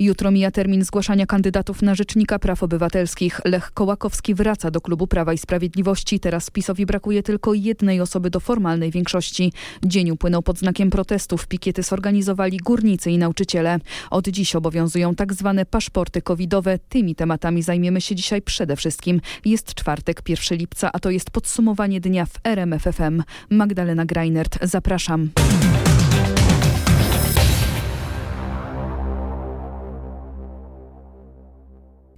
Jutro mija termin zgłaszania kandydatów na Rzecznika Praw Obywatelskich. Lech Kołakowski wraca do klubu Prawa i Sprawiedliwości. Teraz PiSowi brakuje tylko jednej osoby do formalnej większości. Dzień upłynął pod znakiem protestów. Pikiety zorganizowali górnicy i nauczyciele. Od dziś obowiązują tak zwane paszporty covidowe. Tymi tematami zajmiemy się dzisiaj przede wszystkim. Jest czwartek, 1 lipca, a to jest podsumowanie dnia w RMFFM. Magdalena Greinert, zapraszam.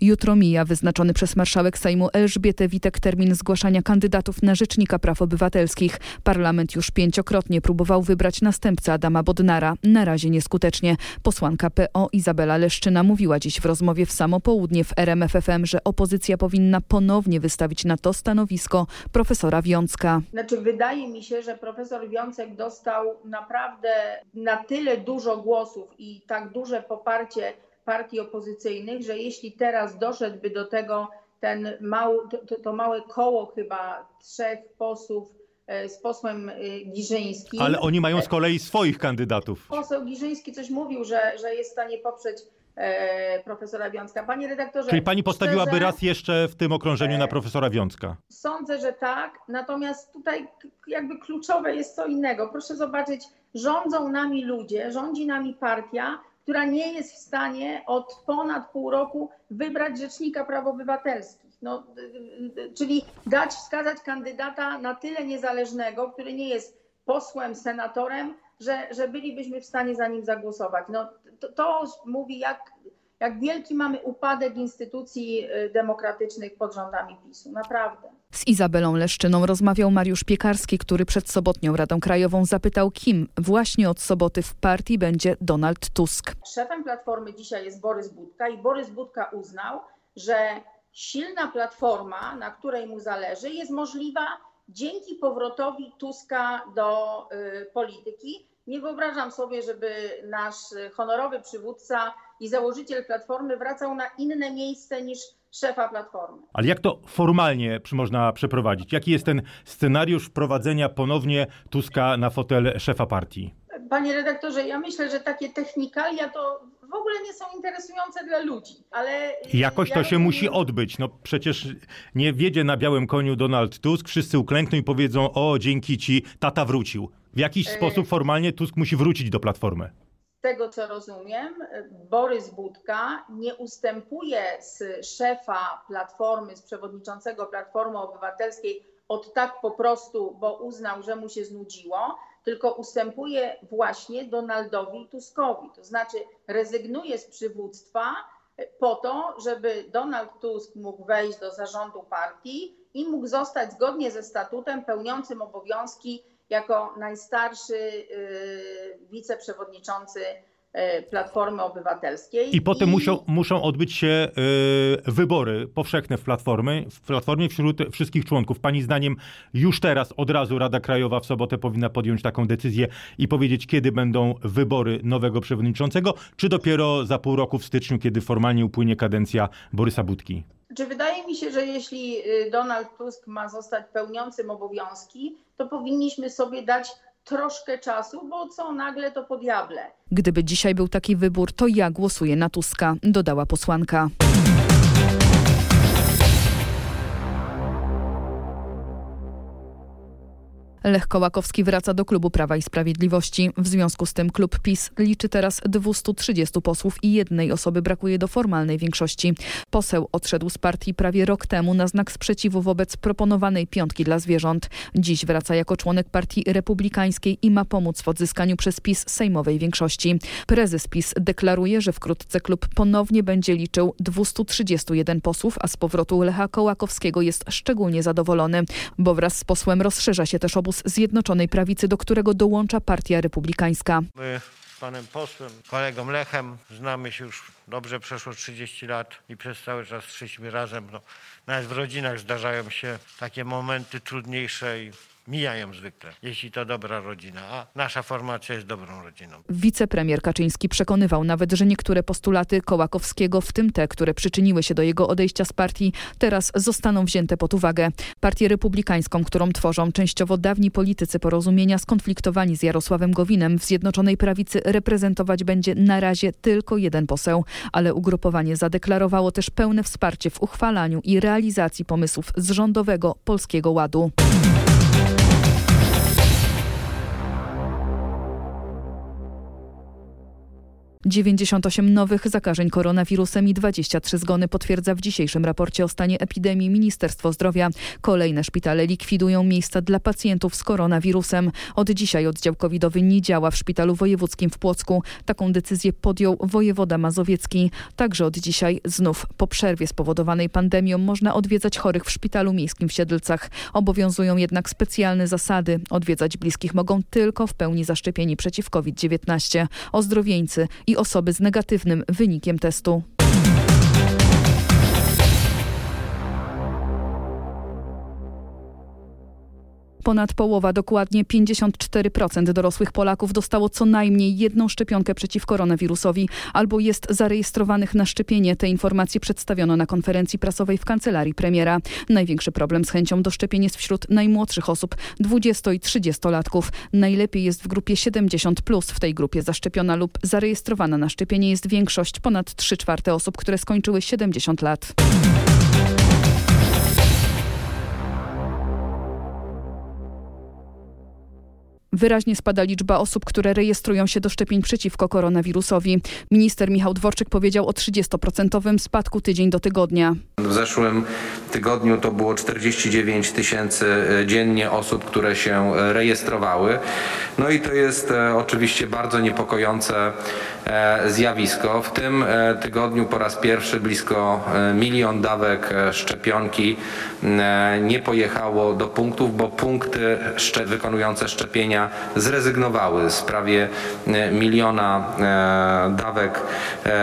Jutro mija wyznaczony przez marszałek Sejmu Elżbietę Witek termin zgłaszania kandydatów na Rzecznika Praw Obywatelskich. Parlament już pięciokrotnie próbował wybrać następcę Adama Bodnara. Na razie nieskutecznie. Posłanka PO Izabela Leszczyna mówiła dziś w rozmowie w samo południe w RMFFM, że opozycja powinna ponownie wystawić na to stanowisko profesora Wiącka. Znaczy wydaje mi się, że profesor Wiącek dostał naprawdę na tyle dużo głosów i tak duże poparcie partii opozycyjnych, że jeśli teraz doszedłby do tego ten mały, to, to małe koło chyba trzech posłów e, z posłem e, Giżyńskim. Ale oni mają z kolei swoich kandydatów. Poseł Giżyński coś mówił, że, że jest w stanie poprzeć e, profesora Wiącka. Panie redaktorze. Czyli pani postawiłaby szczerze, raz jeszcze w tym okrążeniu na profesora Wiącka? Sądzę, że tak. Natomiast tutaj jakby kluczowe jest co innego. Proszę zobaczyć, rządzą nami ludzie, rządzi nami partia, która nie jest w stanie od ponad pół roku wybrać rzecznika praw obywatelskich. No, czyli dać, wskazać kandydata na tyle niezależnego, który nie jest posłem, senatorem, że, że bylibyśmy w stanie za nim zagłosować. No, to, to mówi, jak, jak wielki mamy upadek instytucji y, demokratycznych pod rządami PiSu. Naprawdę. Z Izabelą Leszczyną rozmawiał Mariusz Piekarski, który przed sobotnią Radą Krajową zapytał, kim właśnie od soboty w partii będzie Donald Tusk. Szefem Platformy dzisiaj jest Borys Budka i Borys Budka uznał, że silna platforma, na której mu zależy, jest możliwa dzięki powrotowi Tuska do y, polityki. Nie wyobrażam sobie, żeby nasz honorowy przywódca i założyciel Platformy wracał na inne miejsce niż szefa Platformy. Ale jak to formalnie można przeprowadzić? Jaki jest ten scenariusz wprowadzenia ponownie Tuska na fotel szefa partii? Panie redaktorze, ja myślę, że takie technikalia to w ogóle nie są interesujące dla ludzi, ale... Jakoś ja to się rozumiem... musi odbyć. No przecież nie wiedzie na białym koniu Donald Tusk, wszyscy uklękną i powiedzą, o dzięki ci, tata wrócił. W jakiś e... sposób formalnie Tusk musi wrócić do Platformy tego co rozumiem, Borys Budka nie ustępuje z szefa Platformy, z przewodniczącego Platformy Obywatelskiej od tak po prostu, bo uznał, że mu się znudziło, tylko ustępuje właśnie Donaldowi Tuskowi. To znaczy rezygnuje z przywództwa po to, żeby Donald Tusk mógł wejść do zarządu partii i mógł zostać zgodnie ze statutem pełniącym obowiązki jako najstarszy y, wiceprzewodniczący Platformy Obywatelskiej. I potem I... Muszą, muszą odbyć się y, wybory powszechne w Platformie, w Platformie wśród wszystkich członków. Pani zdaniem już teraz, od razu Rada Krajowa w sobotę powinna podjąć taką decyzję i powiedzieć, kiedy będą wybory nowego przewodniczącego, czy dopiero za pół roku w styczniu, kiedy formalnie upłynie kadencja Borysa Budki? Czy wydaje mi się, że jeśli y, Donald Tusk ma zostać pełniącym obowiązki, to powinniśmy sobie dać troszkę czasu, bo co nagle to po diable. Gdyby dzisiaj był taki wybór, to ja głosuję na Tuska, dodała posłanka. Lech Kołakowski wraca do klubu Prawa i Sprawiedliwości. W związku z tym klub PiS liczy teraz 230 posłów i jednej osoby brakuje do formalnej większości. Poseł odszedł z partii prawie rok temu na znak sprzeciwu wobec proponowanej piątki dla zwierząt. Dziś wraca jako członek partii republikańskiej i ma pomóc w odzyskaniu przez PiS sejmowej większości. Prezes PiS deklaruje, że wkrótce klub ponownie będzie liczył 231 posłów, a z powrotu Lecha Kołakowskiego jest szczególnie zadowolony, bo wraz z posłem rozszerza się też obóz Zjednoczonej Prawicy, do którego dołącza Partia Republikańska. My z panem posłem, kolegą Lechem znamy się już dobrze, przeszło 30 lat i przez cały czas szliśmy razem. No, nawet w rodzinach zdarzają się takie momenty trudniejsze i mijają zwykle, jeśli to dobra rodzina, a nasza formacja jest dobrą rodziną. Wicepremier Kaczyński przekonywał nawet, że niektóre postulaty Kołakowskiego, w tym te, które przyczyniły się do jego odejścia z partii, teraz zostaną wzięte pod uwagę. Partię republikańską, którą tworzą częściowo dawni politycy porozumienia skonfliktowani z Jarosławem Gowinem w Zjednoczonej Prawicy reprezentować będzie na razie tylko jeden poseł, ale ugrupowanie zadeklarowało też pełne wsparcie w uchwalaniu i realizacji pomysłów z rządowego Polskiego Ładu. 98 nowych zakażeń koronawirusem i 23 zgony potwierdza w dzisiejszym raporcie o stanie epidemii Ministerstwo Zdrowia. Kolejne szpitale likwidują miejsca dla pacjentów z koronawirusem. Od dzisiaj oddział covidowy nie działa w szpitalu wojewódzkim w Płocku. Taką decyzję podjął wojewoda mazowiecki. Także od dzisiaj znów po przerwie spowodowanej pandemią można odwiedzać chorych w szpitalu miejskim w Siedlcach. Obowiązują jednak specjalne zasady. Odwiedzać bliskich mogą tylko w pełni zaszczepieni przeciw COVID-19. Ozdrowieńcy i i osoby z negatywnym wynikiem testu. Ponad połowa, dokładnie 54% dorosłych Polaków dostało co najmniej jedną szczepionkę przeciw koronawirusowi albo jest zarejestrowanych na szczepienie. Te informacje przedstawiono na konferencji prasowej w kancelarii premiera. Największy problem z chęcią do szczepienia jest wśród najmłodszych osób 20 i 30-latków. Najlepiej jest w grupie 70+. Plus. W tej grupie zaszczepiona lub zarejestrowana na szczepienie jest większość, ponad 3 czwarte osób, które skończyły 70 lat. Wyraźnie spada liczba osób, które rejestrują się do szczepień przeciwko koronawirusowi. Minister Michał Dworczyk powiedział o 30% spadku tydzień do tygodnia. W zeszłym tygodniu to było 49 tysięcy e, dziennie osób, które się e, rejestrowały. No i to jest e, oczywiście bardzo niepokojące zjawisko. W tym tygodniu po raz pierwszy blisko milion dawek szczepionki nie pojechało do punktów, bo punkty wykonujące szczepienia zrezygnowały z prawie miliona dawek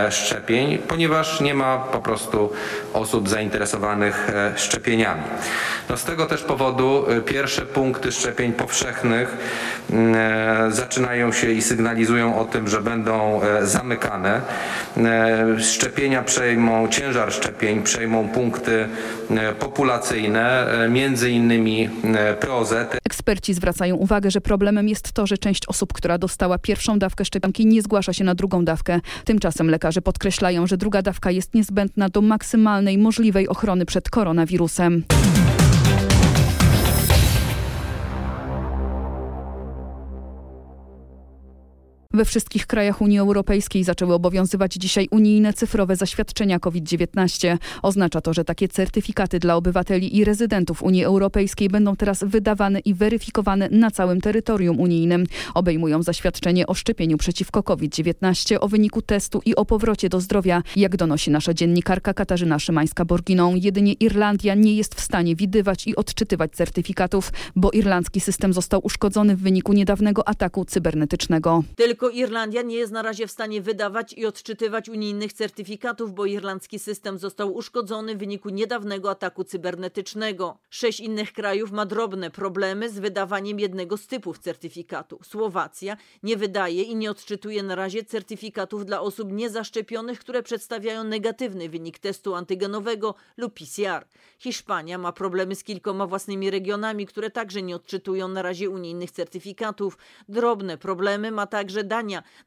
szczepień, ponieważ nie ma po prostu osób zainteresowanych szczepieniami. No z tego też powodu pierwsze punkty szczepień powszechnych mm, e, zaczynają się i sygnalizują o tym, że będą e, zamykane. E, szczepienia przejmą, ciężar szczepień przejmą punkty populacyjne, między innymi POZ. Eksperci zwracają uwagę, że problemem jest to, że część osób, która dostała pierwszą dawkę szczepionki nie zgłasza się na drugą dawkę. Tymczasem lekarze podkreślają, że druga dawka jest niezbędna do maksymalnej możliwej ochrony przed koronawirusem. We wszystkich krajach Unii Europejskiej zaczęły obowiązywać dzisiaj unijne cyfrowe zaświadczenia COVID-19. Oznacza to, że takie certyfikaty dla obywateli i rezydentów Unii Europejskiej będą teraz wydawane i weryfikowane na całym terytorium unijnym. Obejmują zaświadczenie o szczepieniu przeciwko COVID-19, o wyniku testu i o powrocie do zdrowia. Jak donosi nasza dziennikarka Katarzyna Szymańska-Borginą, jedynie Irlandia nie jest w stanie widywać i odczytywać certyfikatów, bo irlandzki system został uszkodzony w wyniku niedawnego ataku cybernetycznego. Tylko Irlandia nie jest na razie w stanie wydawać i odczytywać unijnych certyfikatów, bo irlandzki system został uszkodzony w wyniku niedawnego ataku cybernetycznego. Sześć innych krajów ma drobne problemy z wydawaniem jednego z typów certyfikatu. Słowacja nie wydaje i nie odczytuje na razie certyfikatów dla osób niezaszczepionych, które przedstawiają negatywny wynik testu antygenowego lub PCR. Hiszpania ma problemy z kilkoma własnymi regionami, które także nie odczytują na razie unijnych certyfikatów. Drobne problemy ma także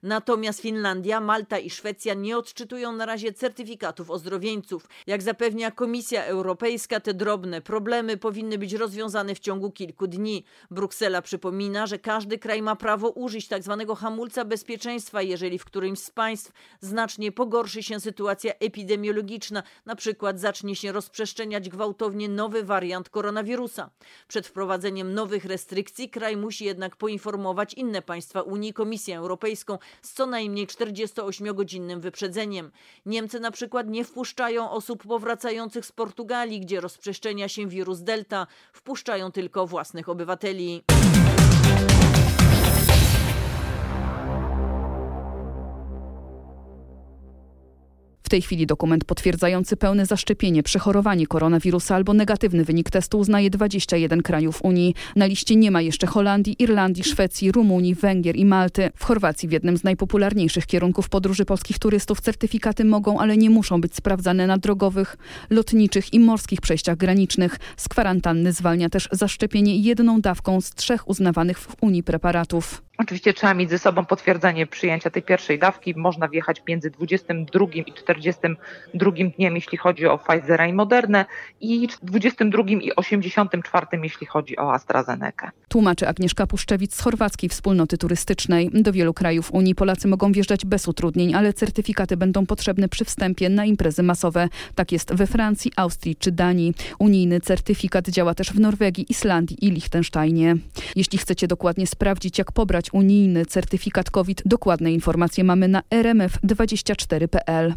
Natomiast Finlandia, Malta i Szwecja nie odczytują na razie certyfikatów ozdrowieńców. Jak zapewnia Komisja Europejska, te drobne problemy powinny być rozwiązane w ciągu kilku dni. Bruksela przypomina, że każdy kraj ma prawo użyć tzw. Tak hamulca bezpieczeństwa, jeżeli w którymś z państw znacznie pogorszy się sytuacja epidemiologiczna, na przykład zacznie się rozprzestrzeniać gwałtownie nowy wariant koronawirusa. Przed wprowadzeniem nowych restrykcji kraj musi jednak poinformować inne państwa Unii, Komisję Europejską Europejską z co najmniej 48-godzinnym wyprzedzeniem. Niemcy na przykład nie wpuszczają osób powracających z Portugalii, gdzie rozprzestrzenia się wirus Delta, wpuszczają tylko własnych obywateli. Tej chwili dokument potwierdzający pełne zaszczepienie, przechorowanie koronawirusa albo negatywny wynik testu uznaje 21 krajów Unii. Na liście nie ma jeszcze Holandii, Irlandii, Szwecji, Rumunii, Węgier i Malty. W Chorwacji w jednym z najpopularniejszych kierunków podróży polskich turystów certyfikaty mogą, ale nie muszą być sprawdzane na drogowych, lotniczych i morskich przejściach granicznych. Z kwarantanny zwalnia też zaszczepienie jedną dawką z trzech uznawanych w Unii preparatów. Oczywiście trzeba mieć ze sobą potwierdzenie przyjęcia tej pierwszej dawki. Można wjechać między 22 i 42 dniem, jeśli chodzi o Pfizera i Modernę i 22 i 84, jeśli chodzi o AstraZeneca. Tłumaczy Agnieszka Puszczewicz z chorwackiej wspólnoty turystycznej. Do wielu krajów Unii Polacy mogą wjeżdżać bez utrudnień, ale certyfikaty będą potrzebne przy wstępie na imprezy masowe. Tak jest we Francji, Austrii czy Danii. Unijny certyfikat działa też w Norwegii, Islandii i Liechtensteinie. Jeśli chcecie dokładnie sprawdzić, jak pobrać unijny certyfikat COVID. Dokładne informacje mamy na rmf24.pl.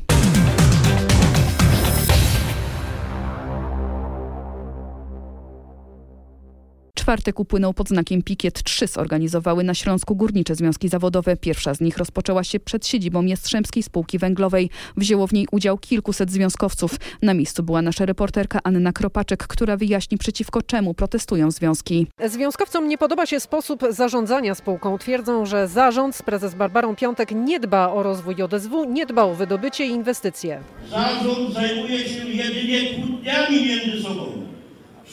Czwartek upłynął pod znakiem Pikiet. Trzy zorganizowały na Śląsku górnicze związki zawodowe. Pierwsza z nich rozpoczęła się przed siedzibą Jastrzębskiej Spółki Węglowej. Wzięło w niej udział kilkuset związkowców. Na miejscu była nasza reporterka Anna Kropaczek, która wyjaśni przeciwko czemu protestują związki. Związkowcom nie podoba się sposób zarządzania spółką. Twierdzą, że zarząd z prezes Barbarą Piątek nie dba o rozwój JSW, nie dba o wydobycie i inwestycje. Zarząd zajmuje się jedynie kłótniami między sobą,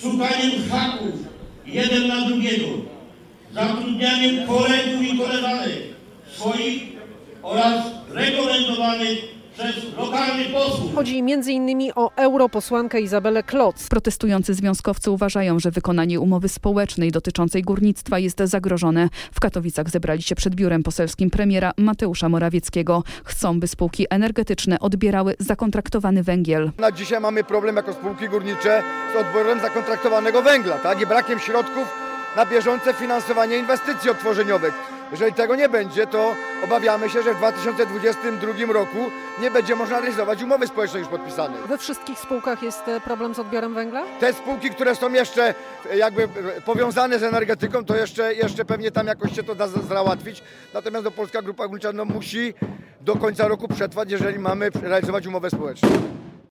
szukaniem haków, jeden na drugiego, zatrudnianiem kolegów i koleżanek swoich oraz rekomendowanych przez lokalnych posłów. Chodzi m.in. o europosłankę Izabelę Kloc. Protestujący związkowcy uważają, że wykonanie umowy społecznej dotyczącej górnictwa jest zagrożone. W Katowicach zebrali się przed biurem poselskim premiera Mateusza Morawieckiego. Chcą, by spółki energetyczne odbierały zakontraktowany węgiel. Na dzisiaj mamy problem jako spółki górnicze z odbiorem zakontraktowanego węgla tak? i brakiem środków na bieżące finansowanie inwestycji odtworzeniowych. Jeżeli tego nie będzie, to obawiamy się, że w 2022 roku nie będzie można realizować umowy społecznej już podpisanej. We wszystkich spółkach jest e, problem z odbiorem węgla? Te spółki, które są jeszcze e, jakby e, powiązane z energetyką, to jeszcze, jeszcze pewnie tam jakoś się to da załatwić. Natomiast do Polska Grupa Górnicza no, musi do końca roku przetrwać, jeżeli mamy realizować umowę społeczną.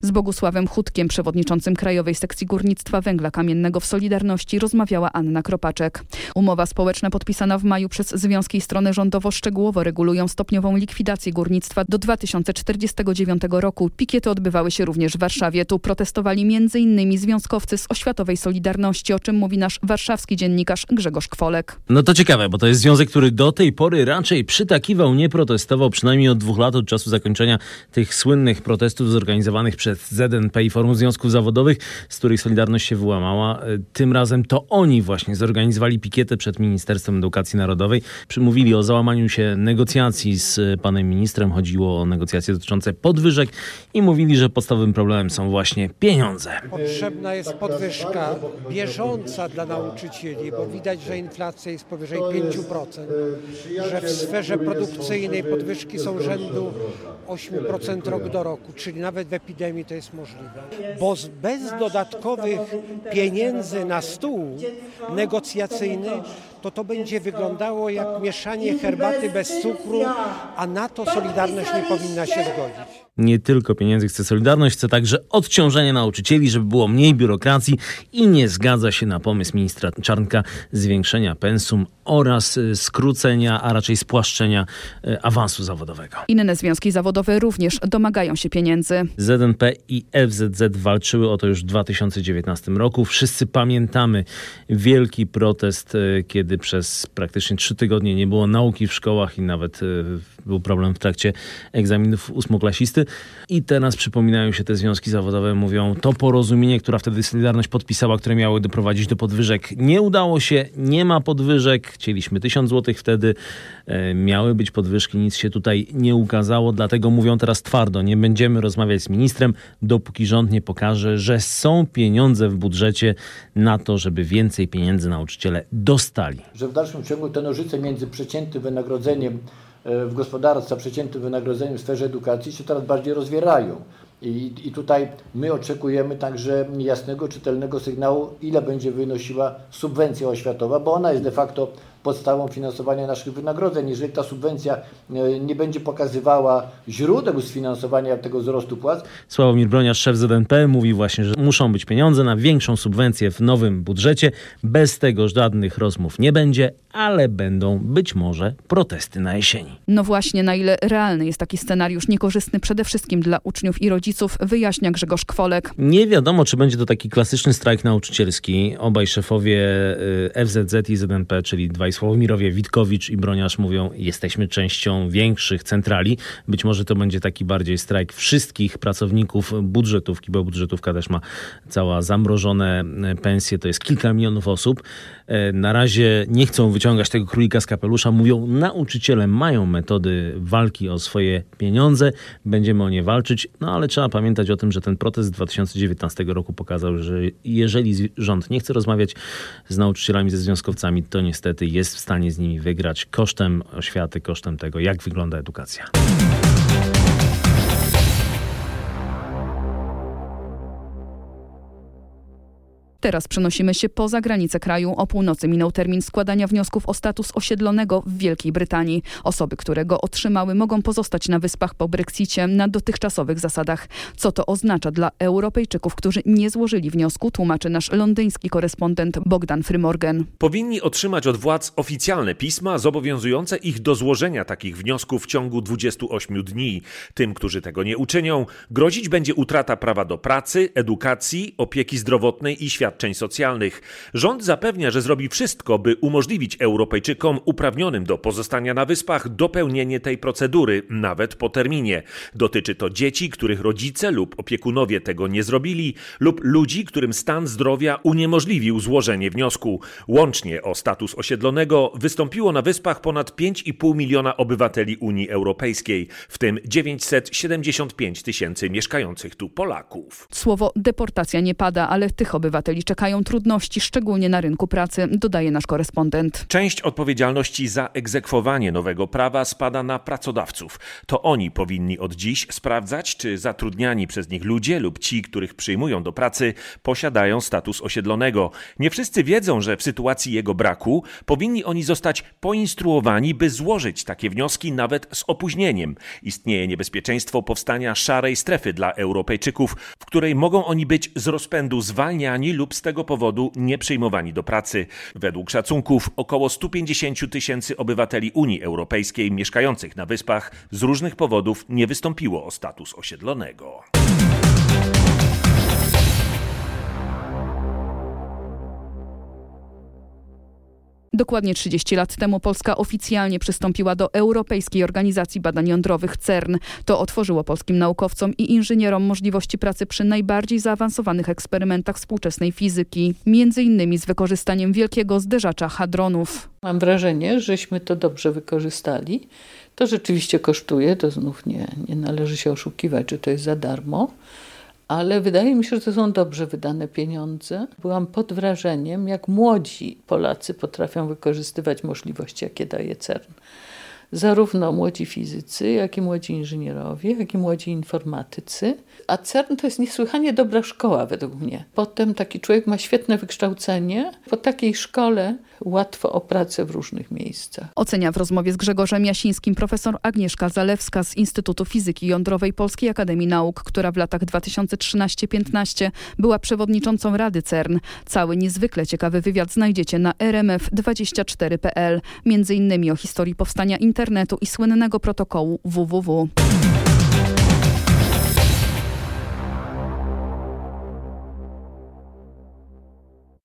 Z Bogusławem Chutkiem, przewodniczącym Krajowej Sekcji Górnictwa Węgla Kamiennego w Solidarności rozmawiała Anna Kropaczek. Umowa społeczna podpisana w maju przez związki i rządowo szczegółowo regulują stopniową likwidację górnictwa do 2049 roku. Pikiety odbywały się również w Warszawie. Tu protestowali m.in. związkowcy z Oświatowej Solidarności, o czym mówi nasz warszawski dziennikarz Grzegorz Kwolek. No to ciekawe, bo to jest związek, który do tej pory raczej przytakiwał, nie protestował, przynajmniej od dwóch lat, od czasu zakończenia tych słynnych protestów zorganizowanych przez przez ZNP i Forum Związków Zawodowych, z których Solidarność się wyłamała. E, tym razem to oni właśnie zorganizowali pikietę przed Ministerstwem Edukacji Narodowej. Przymówili o załamaniu się negocjacji z panem ministrem. Chodziło o negocjacje dotyczące podwyżek i mówili, że podstawowym problemem są właśnie pieniądze. Potrzebna jest podwyżka bieżąca dla nauczycieli, bo widać, że inflacja jest powyżej 5%, że w sferze produkcyjnej podwyżki są rzędu 8% rok do roku, czyli nawet w epidemii to jest możliwe. Bo bez dodatkowych pieniędzy na stół negocjacyjny to to będzie wyglądało jak mieszanie herbaty bez cukru, a na to Solidarność nie powinna się zgodzić. Nie tylko pieniędzy chce Solidarność, chce także odciążenia nauczycieli, żeby było mniej biurokracji i nie zgadza się na pomysł ministra Czarnka zwiększenia pensum oraz y, skrócenia, a raczej spłaszczenia y, awansu zawodowego. Inne związki zawodowe również domagają się pieniędzy. ZNP i FZZ walczyły o to już w 2019 roku. Wszyscy pamiętamy wielki protest, y, kiedy przez praktycznie trzy tygodnie nie było nauki w szkołach i nawet był problem w trakcie egzaminów ósmoklasisty. I teraz przypominają się te związki zawodowe, mówią, to porozumienie, które wtedy Solidarność podpisała, które miały doprowadzić do podwyżek, nie udało się, nie ma podwyżek. Chcieliśmy tysiąc złotych wtedy, e, miały być podwyżki, nic się tutaj nie ukazało, dlatego mówią teraz twardo, nie będziemy rozmawiać z ministrem, dopóki rząd nie pokaże, że są pieniądze w budżecie na to, żeby więcej pieniędzy nauczyciele dostali. Że w dalszym ciągu te nożyce między przeciętnym wynagrodzeniem w gospodarce, przeciętnym wynagrodzeniem w sferze edukacji się coraz bardziej rozwierają. I, I tutaj my oczekujemy także jasnego, czytelnego sygnału, ile będzie wynosiła subwencja oświatowa, bo ona jest de facto podstawą finansowania naszych wynagrodzeń. Jeżeli ta subwencja e, nie będzie pokazywała źródeł sfinansowania tego wzrostu płac. Sławomir Broniarz, szef ZNP, mówi właśnie, że muszą być pieniądze na większą subwencję w nowym budżecie. Bez tego żadnych rozmów nie będzie, ale będą być może protesty na jesieni. No właśnie, na ile realny jest taki scenariusz, niekorzystny przede wszystkim dla uczniów i rodziców, wyjaśnia Grzegorz Kwolek. Nie wiadomo, czy będzie to taki klasyczny strajk nauczycielski. Obaj szefowie y, FZZ i ZNP, czyli dwaj Sławomirowie, Witkowicz i Broniarz mówią, jesteśmy częścią większych centrali. Być może to będzie taki bardziej strajk wszystkich pracowników budżetówki, bo budżetówka też ma cała zamrożone pensje, to jest kilka milionów osób. Y, na razie nie chcą wyciągać tego królika z kapelusza. Mówią, nauczyciele mają metody walki o swoje pieniądze, będziemy o nie walczyć, no ale trzeba pamiętać o tym, że ten protest 2019 roku pokazał, że jeżeli rząd nie chce rozmawiać z nauczycielami, ze związkowcami, to niestety jest w stanie z nimi wygrać kosztem oświaty, kosztem tego, jak wygląda edukacja. Teraz przenosimy się poza granice kraju. O północy minął termin składania wniosków o status osiedlonego w Wielkiej Brytanii. Osoby, które go otrzymały, mogą pozostać na wyspach po Brexicie na dotychczasowych zasadach. Co to oznacza dla Europejczyków, którzy nie złożyli wniosku, tłumaczy nasz londyński korespondent Bogdan Frymorgan. Powinni otrzymać od władz oficjalne pisma zobowiązujące ich do złożenia takich wniosków w ciągu 28 dni. Tym, którzy tego nie uczynią, grozić będzie utrata prawa do pracy, edukacji, opieki zdrowotnej i świadczeń świadczeń socjalnych. Rząd zapewnia, że zrobi wszystko, by umożliwić Europejczykom uprawnionym do pozostania na wyspach dopełnienie tej procedury, nawet po terminie. Dotyczy to dzieci, których rodzice lub opiekunowie tego nie zrobili, lub ludzi, którym stan zdrowia uniemożliwił złożenie wniosku. Łącznie o status osiedlonego wystąpiło na wyspach ponad 5,5 miliona obywateli Unii Europejskiej, w tym 975 tysięcy mieszkających tu Polaków. Słowo deportacja nie pada, ale tych obywateli czekają trudności, szczególnie na rynku pracy, dodaje nasz korespondent. Część odpowiedzialności za egzekwowanie nowego prawa spada na pracodawców. To oni powinni od dziś sprawdzać, czy zatrudniani przez nich ludzie lub ci, których przyjmują do pracy, posiadają status osiedlonego. Nie wszyscy wiedzą, że w sytuacji jego braku powinni oni zostać poinstruowani, by złożyć takie wnioski nawet z opóźnieniem. Istnieje niebezpieczeństwo powstania szarej strefy dla Europejczyków, w której mogą oni być z rozpędu zwalniani lub z tego powodu nie przyjmowani do pracy. Według szacunków około 150 tysięcy obywateli Unii Europejskiej mieszkających na wyspach z różnych powodów nie wystąpiło o status osiedlonego. Dokładnie 30 lat temu Polska oficjalnie przystąpiła do Europejskiej Organizacji Badań Jądrowych CERN. To otworzyło polskim naukowcom i inżynierom możliwości pracy przy najbardziej zaawansowanych eksperymentach współczesnej fizyki, między innymi z wykorzystaniem wielkiego zderzacza hadronów. Mam wrażenie, żeśmy to dobrze wykorzystali. To rzeczywiście kosztuje, to znów nie, nie należy się oszukiwać, że to jest za darmo ale wydaje mi się, że to są dobrze wydane pieniądze. Byłam pod wrażeniem, jak młodzi Polacy potrafią wykorzystywać możliwości, jakie daje CERN zarówno młodzi fizycy, jak i młodzi inżynierowie, jak i młodzi informatycy. A CERN to jest niesłychanie dobra szkoła według mnie. Potem taki człowiek ma świetne wykształcenie. Po takiej szkole łatwo o pracę w różnych miejscach. Ocenia w rozmowie z Grzegorzem Jasińskim profesor Agnieszka Zalewska z Instytutu Fizyki Jądrowej Polskiej Akademii Nauk, która w latach 2013-15 była przewodniczącą Rady CERN. Cały niezwykle ciekawy wywiad znajdziecie na rmf24.pl, między innymi o historii powstania internetu i słynnego protokołu www.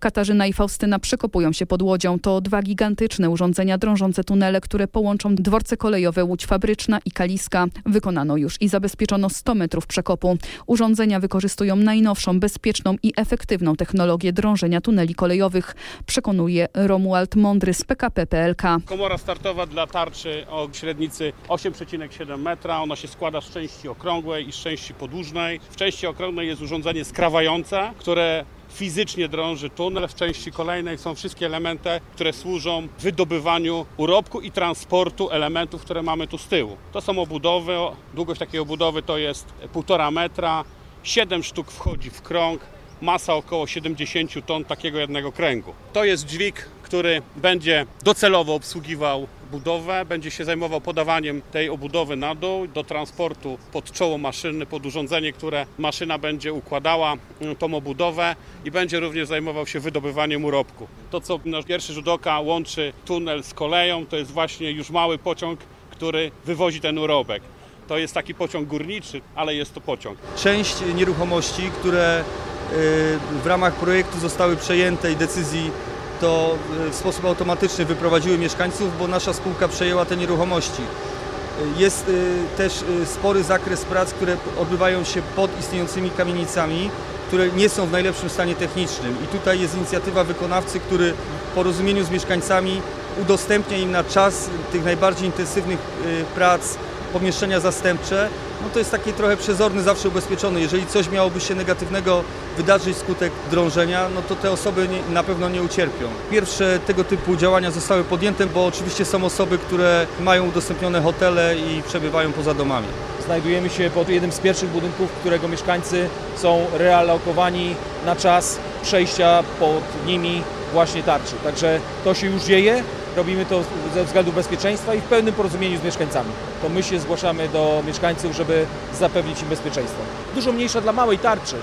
Katarzyna i Faustyna przekopują się pod łodzią. To dwa gigantyczne urządzenia drążące tunele, które połączą dworce kolejowe Łódź Fabryczna i Kaliska. Wykonano już i zabezpieczono 100 metrów przekopu. Urządzenia wykorzystują najnowszą, bezpieczną i efektywną technologię drążenia tuneli kolejowych, przekonuje Romuald Mądry z PKP PLK. Komora startowa dla tarczy o średnicy 8,7 metra. Ona się składa z części okrągłej i z części podłużnej. W części okrągłej jest urządzenie skrawające, które fizycznie drąży tunel. W części kolejnej są wszystkie elementy, które służą wydobywaniu urobku i transportu elementów, które mamy tu z tyłu. To są obudowy. Długość takiej obudowy to jest 1,5 metra. 7 sztuk wchodzi w krąg. Masa około 70 ton takiego jednego kręgu. To jest dźwig który będzie docelowo obsługiwał budowę, będzie się zajmował podawaniem tej obudowy na dół do transportu pod czoło maszyny, pod urządzenie, które maszyna będzie układała mm, tą obudowę i będzie również zajmował się wydobywaniem urobku. To, co nasz pierwszy rzut oka łączy tunel z koleją, to jest właśnie już mały pociąg, który wywozi ten urobek. To jest taki pociąg górniczy, ale jest to pociąg. Część nieruchomości, które y, w ramach projektu zostały przejęte i decyzji to y, w sposób automatyczny wyprowadziły mieszkańców, bo nasza spółka przejęła te nieruchomości. Y, jest też spory zakres prac, które odbywają się pod istniejącymi kamienicami, które nie są w najlepszym stanie technicznym. I tutaj jest inicjatywa wykonawcy, który w porozumieniu z mieszkańcami udostępnia im na czas tych najbardziej intensywnych prac pomieszczenia zastępcze, no to jest taki trochę przezorny, zawsze ubezpieczony. Jeżeli coś miałoby się negatywnego wydarzyć skutek drążenia, no to te osoby nie, na pewno nie ucierpią. Pierwsze tego typu działania zostały podjęte, bo oczywiście są osoby, które mają udostępnione hotele i przebywają poza domami. Znajdujemy się pod jednym z pierwszych budynków, którego mieszkańcy są realokowani na czas przejścia pod nimi właśnie tarczy. Także to się już dzieje. Robimy to ze względu bezpieczeństwa i w pełnym porozumieniu z mieszkańcami. To my się zgłaszamy do mieszkańców, żeby zapewnić im bezpieczeństwo. Dużo mniejsza dla małej tarczy,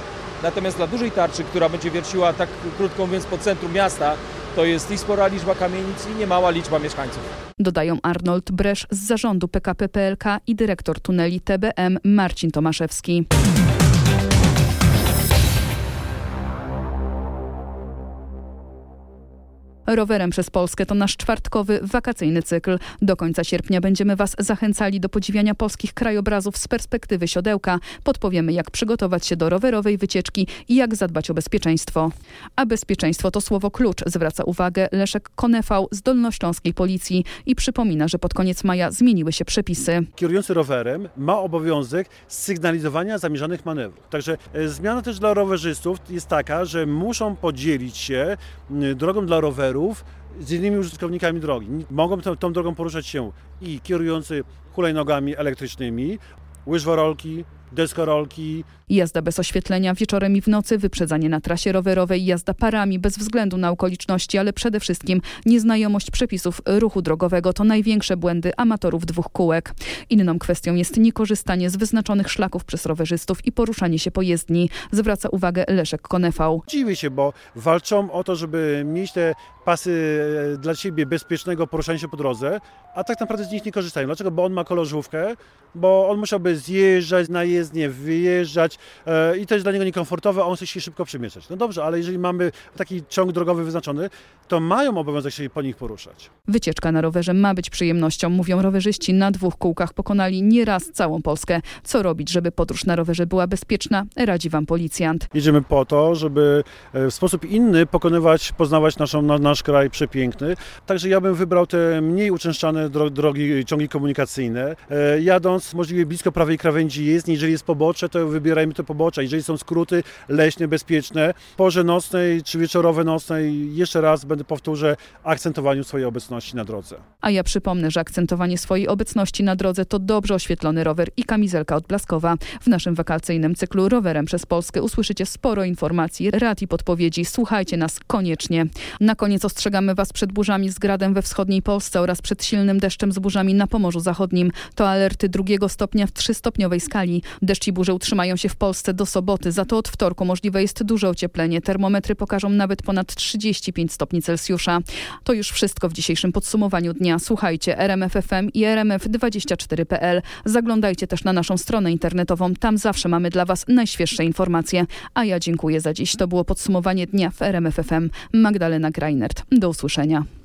natomiast dla dużej tarczy, która będzie wierciła tak krótko mówiąc po centrum miasta, to jest i spora liczba kamienic i niemała liczba mieszkańców. Dodają Arnold Bresz z zarządu PKP PLK i dyrektor tuneli TBM Marcin Tomaszewski. Rowerem przez Polskę to nasz czwartkowy, wakacyjny cykl. Do końca sierpnia będziemy Was zachęcali do podziwiania polskich krajobrazów z perspektywy siodełka. Podpowiemy, jak przygotować się do rowerowej wycieczki i jak zadbać o bezpieczeństwo. A bezpieczeństwo to słowo klucz, zwraca uwagę Leszek Konefał z Dolnośląskiej Policji i przypomina, że pod koniec maja zmieniły się przepisy. Kierujący rowerem ma obowiązek sygnalizowania zamierzonych manewrów. Także e, zmiana też dla rowerzystów jest taka, że muszą podzielić się drogą dla roweru rowerów z innymi użytkownikami drogi. Mogą tą, tą drogą poruszać się i kierujący hulajnogami elektrycznymi, łyżworolki, deskorolki. Jazda bez oświetlenia wieczorem i w nocy, wyprzedzanie na trasie rowerowej, jazda parami bez względu na okoliczności, ale przede wszystkim nieznajomość przepisów ruchu drogowego to największe błędy amatorów dwóch kółek. Inną kwestią jest niekorzystanie z wyznaczonych szlaków przez rowerzystów i poruszanie się po jezdni, zwraca uwagę Leszek Konefał. Dziwię się, bo walczą o to, żeby mieć te pasy e, dla siebie bezpiecznego poruszania się po drodze, a tak naprawdę z nich nie korzystają. Dlaczego? Bo on ma kolorzówkę, bo on musiałby zjeżdżać na jezdnię, wyjeżdżać i to jest dla niego niekomfortowe, a on chce się szybko przemieszczać. No dobrze, ale jeżeli mamy taki ciąg drogowy wyznaczony, to mają obowiązek się po nich poruszać. Wycieczka na rowerze ma być przyjemnością, mówią rowerzyści. Na dwóch kółkach pokonali nieraz całą Polskę. Co robić, żeby podróż na rowerze była bezpieczna, radzi wam policjant. Jedziemy po to, żeby e, w sposób inny pokonywać, poznawać naszą, nasz kraj przepiękny. Także ja bym wybrał te mniej uczęszczane drogi, ciągi komunikacyjne. E, jadąc możliwie blisko prawej krawędzi jest, jeżeli jest pobocze, to wybierajmy te pobocze. Jeżeli są skróty leśne, bezpieczne, porze nocnej czy wieczorowe nocnej, jeszcze raz będę powtórzę, akcentowaniu swojej obecności na drodze. A ja przypomnę, że akcentowanie swojej obecności na drodze to dobrze oświetlony rower i kamizelka odblaskowa. W naszym wakacyjnym cyklu Rowerem przez Polskę usłyszycie sporo informacji, rad i podpowiedzi. Słuchajcie nas koniecznie. Na koniec ostrzegamy Was przed burzami z gradem we wschodniej Polsce oraz przed silnym deszczem z burzami na Pomorzu Zachodnim. To alerty drugiego stopnia w trzystopniowej skali. Deszcz i burze utrzymają się w Polsce do soboty, za to od wtorku możliwe jest duże ocieplenie. Termometry pokażą nawet ponad 35 stopni Celsjusza. To już wszystko w dzisiejszym podsumowaniu dnia. Słuchajcie RMFFM i RMF24.pl. Zaglądajcie też na naszą stronę internetową. Tam zawsze mamy dla Was najświeższe informacje. A ja dziękuję za dziś. To było podsumowanie dnia w RMFFM. Magdalena Greinert. Do usłyszenia.